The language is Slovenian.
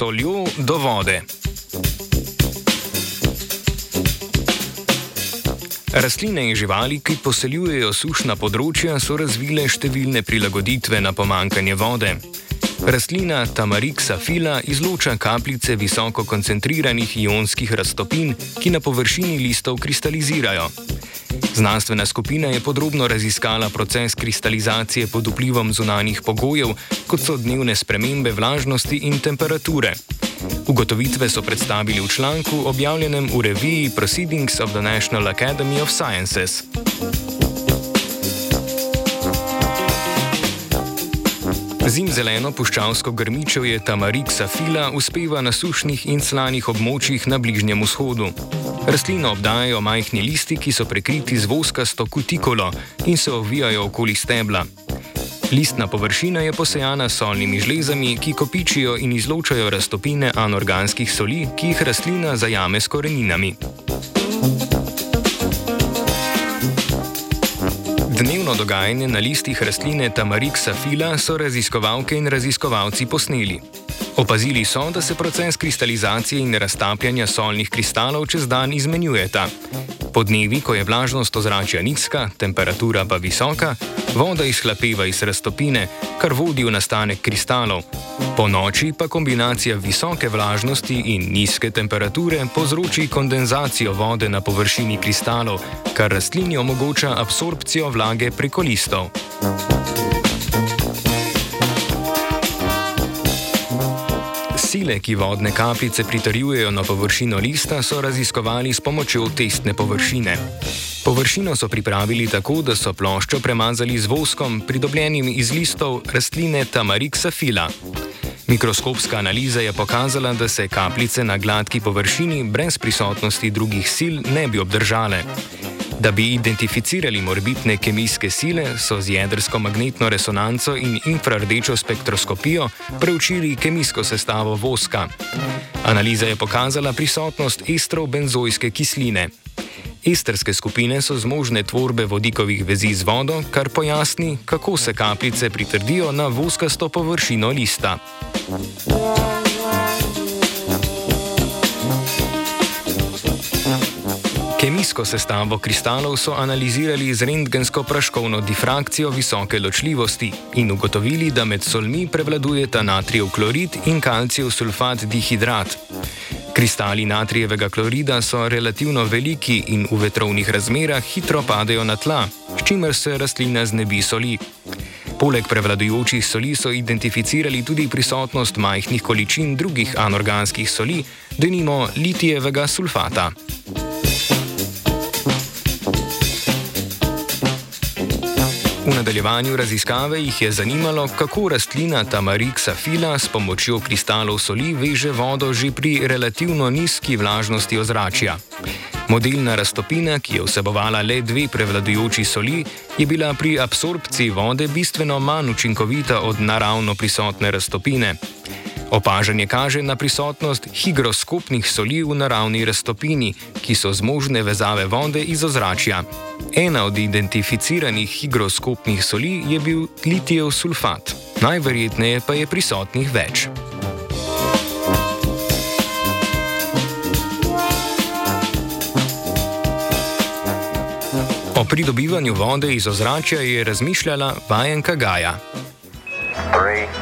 soljo do vode. Rastline in živali, ki poseljujejo sušna področja, so razvile številne prilagoditve na pomankanje vode. Rastlina Tamarixa fila izloča kapljice visoko koncentriranih ionskih raztopin, ki na površini listov kristalizirajo. Znanstvena skupina je podrobno raziskala proces kristalizacije pod vplivom zunanjih pogojev, kot so dnevne spremembe vlažnosti in temperature. Ugotovitve so predstavili v članku objavljenem v reviji Proceedings of the National Academy of Sciences. Zimzeleno puščavsko grmičevje Tamarixa fila uspeva na sušnih in slanih območjih na Bližnjem vzhodu. Rastlino obdajajo majhni listi, ki so prekriti z voskasto kutikolo in se ovijajo okoli stebla. Listna površina je posejana s solnimi žlezami, ki kopičijo in izločajo raztopine anorganskih soli, ki jih rastlina zajame s koreninami. Dnevno dogajanje na listih rastline Tamarixa fila so raziskovalke in raziskovalci posneli. Opazili so, da se proces kristalizacije in raztapljanja solnih kristalov čez dan izmenjujeta. Po dnevi, ko je vlažnost ozračja nizka, temperatura pa visoka, voda izhlapeva iz raztopine, kar vodi v nastanek kristalov. Po noči pa kombinacija visoke vlažnosti in nizke temperature povzroči kondenzacijo vode na površini kristalov, kar rastlini omogoča absorpcijo vlage preko listov. Sile, ki vodne kapljice pritrjujejo na površino lista, so raziskovali s pomočjo testne površine. Površino so pripravili tako, da so ploščo premazali z voskom, pridobljenim iz listov rastline Tamarixa fila. Mikroskopska analiza je pokazala, da se kapljice na gladki površini brez prisotnosti drugih sil ne bi obdržale. Da bi identificirali morbitne kemijske sile, so z jedrsko magnetno resonanco in infrardečo spektroskopijo preučili kemijsko sestavo voska. Analiza je pokazala prisotnost estrobenzojske kisline. Esterske skupine so zmožne tvorbe vodikovih vezi z vodo, kar pojasni, kako se kapljice pritrdijo na voskasto površino lista. Kemijsko sestavo kristalov so analizirali z rentgensko praškovno difrakcijo visoke ločljivosti in ugotovili, da med solmi prevladujeta natrijev klorid in kalcijev sulfat dihidrat. Kristali natrijevega klorida so relativno veliki in v vetrovnih razmerah hitro padejo na tla, s čimer se rastlina znebi soli. Poleg prevladujočih soli so identificirali tudi prisotnost majhnih količin drugih anorganskih soli, denimo litijevega sulfata. V nadaljevanju raziskave jih je zanimalo, kako rastlina Tamarixa fila s pomočjo kristalov soli veže vodo že pri relativno nizki vlažnosti ozračja. Modelna raztopina, ki je vsebovala le dve prevladujoči soli, je bila pri absorpciji vode bistveno manj učinkovita od naravno prisotne raztopine. Opažanje kaže na prisotnost higroskopnih soli v naravni raztopini, ki so zmožne vezave vode iz ozračja. Ena od identificiranih higroskopnih soli je bil litijev sulfat, najverjetneje pa je prisotnih več. O pridobivanju vode iz ozračja je razmišljala Vajenka Gaja. Three.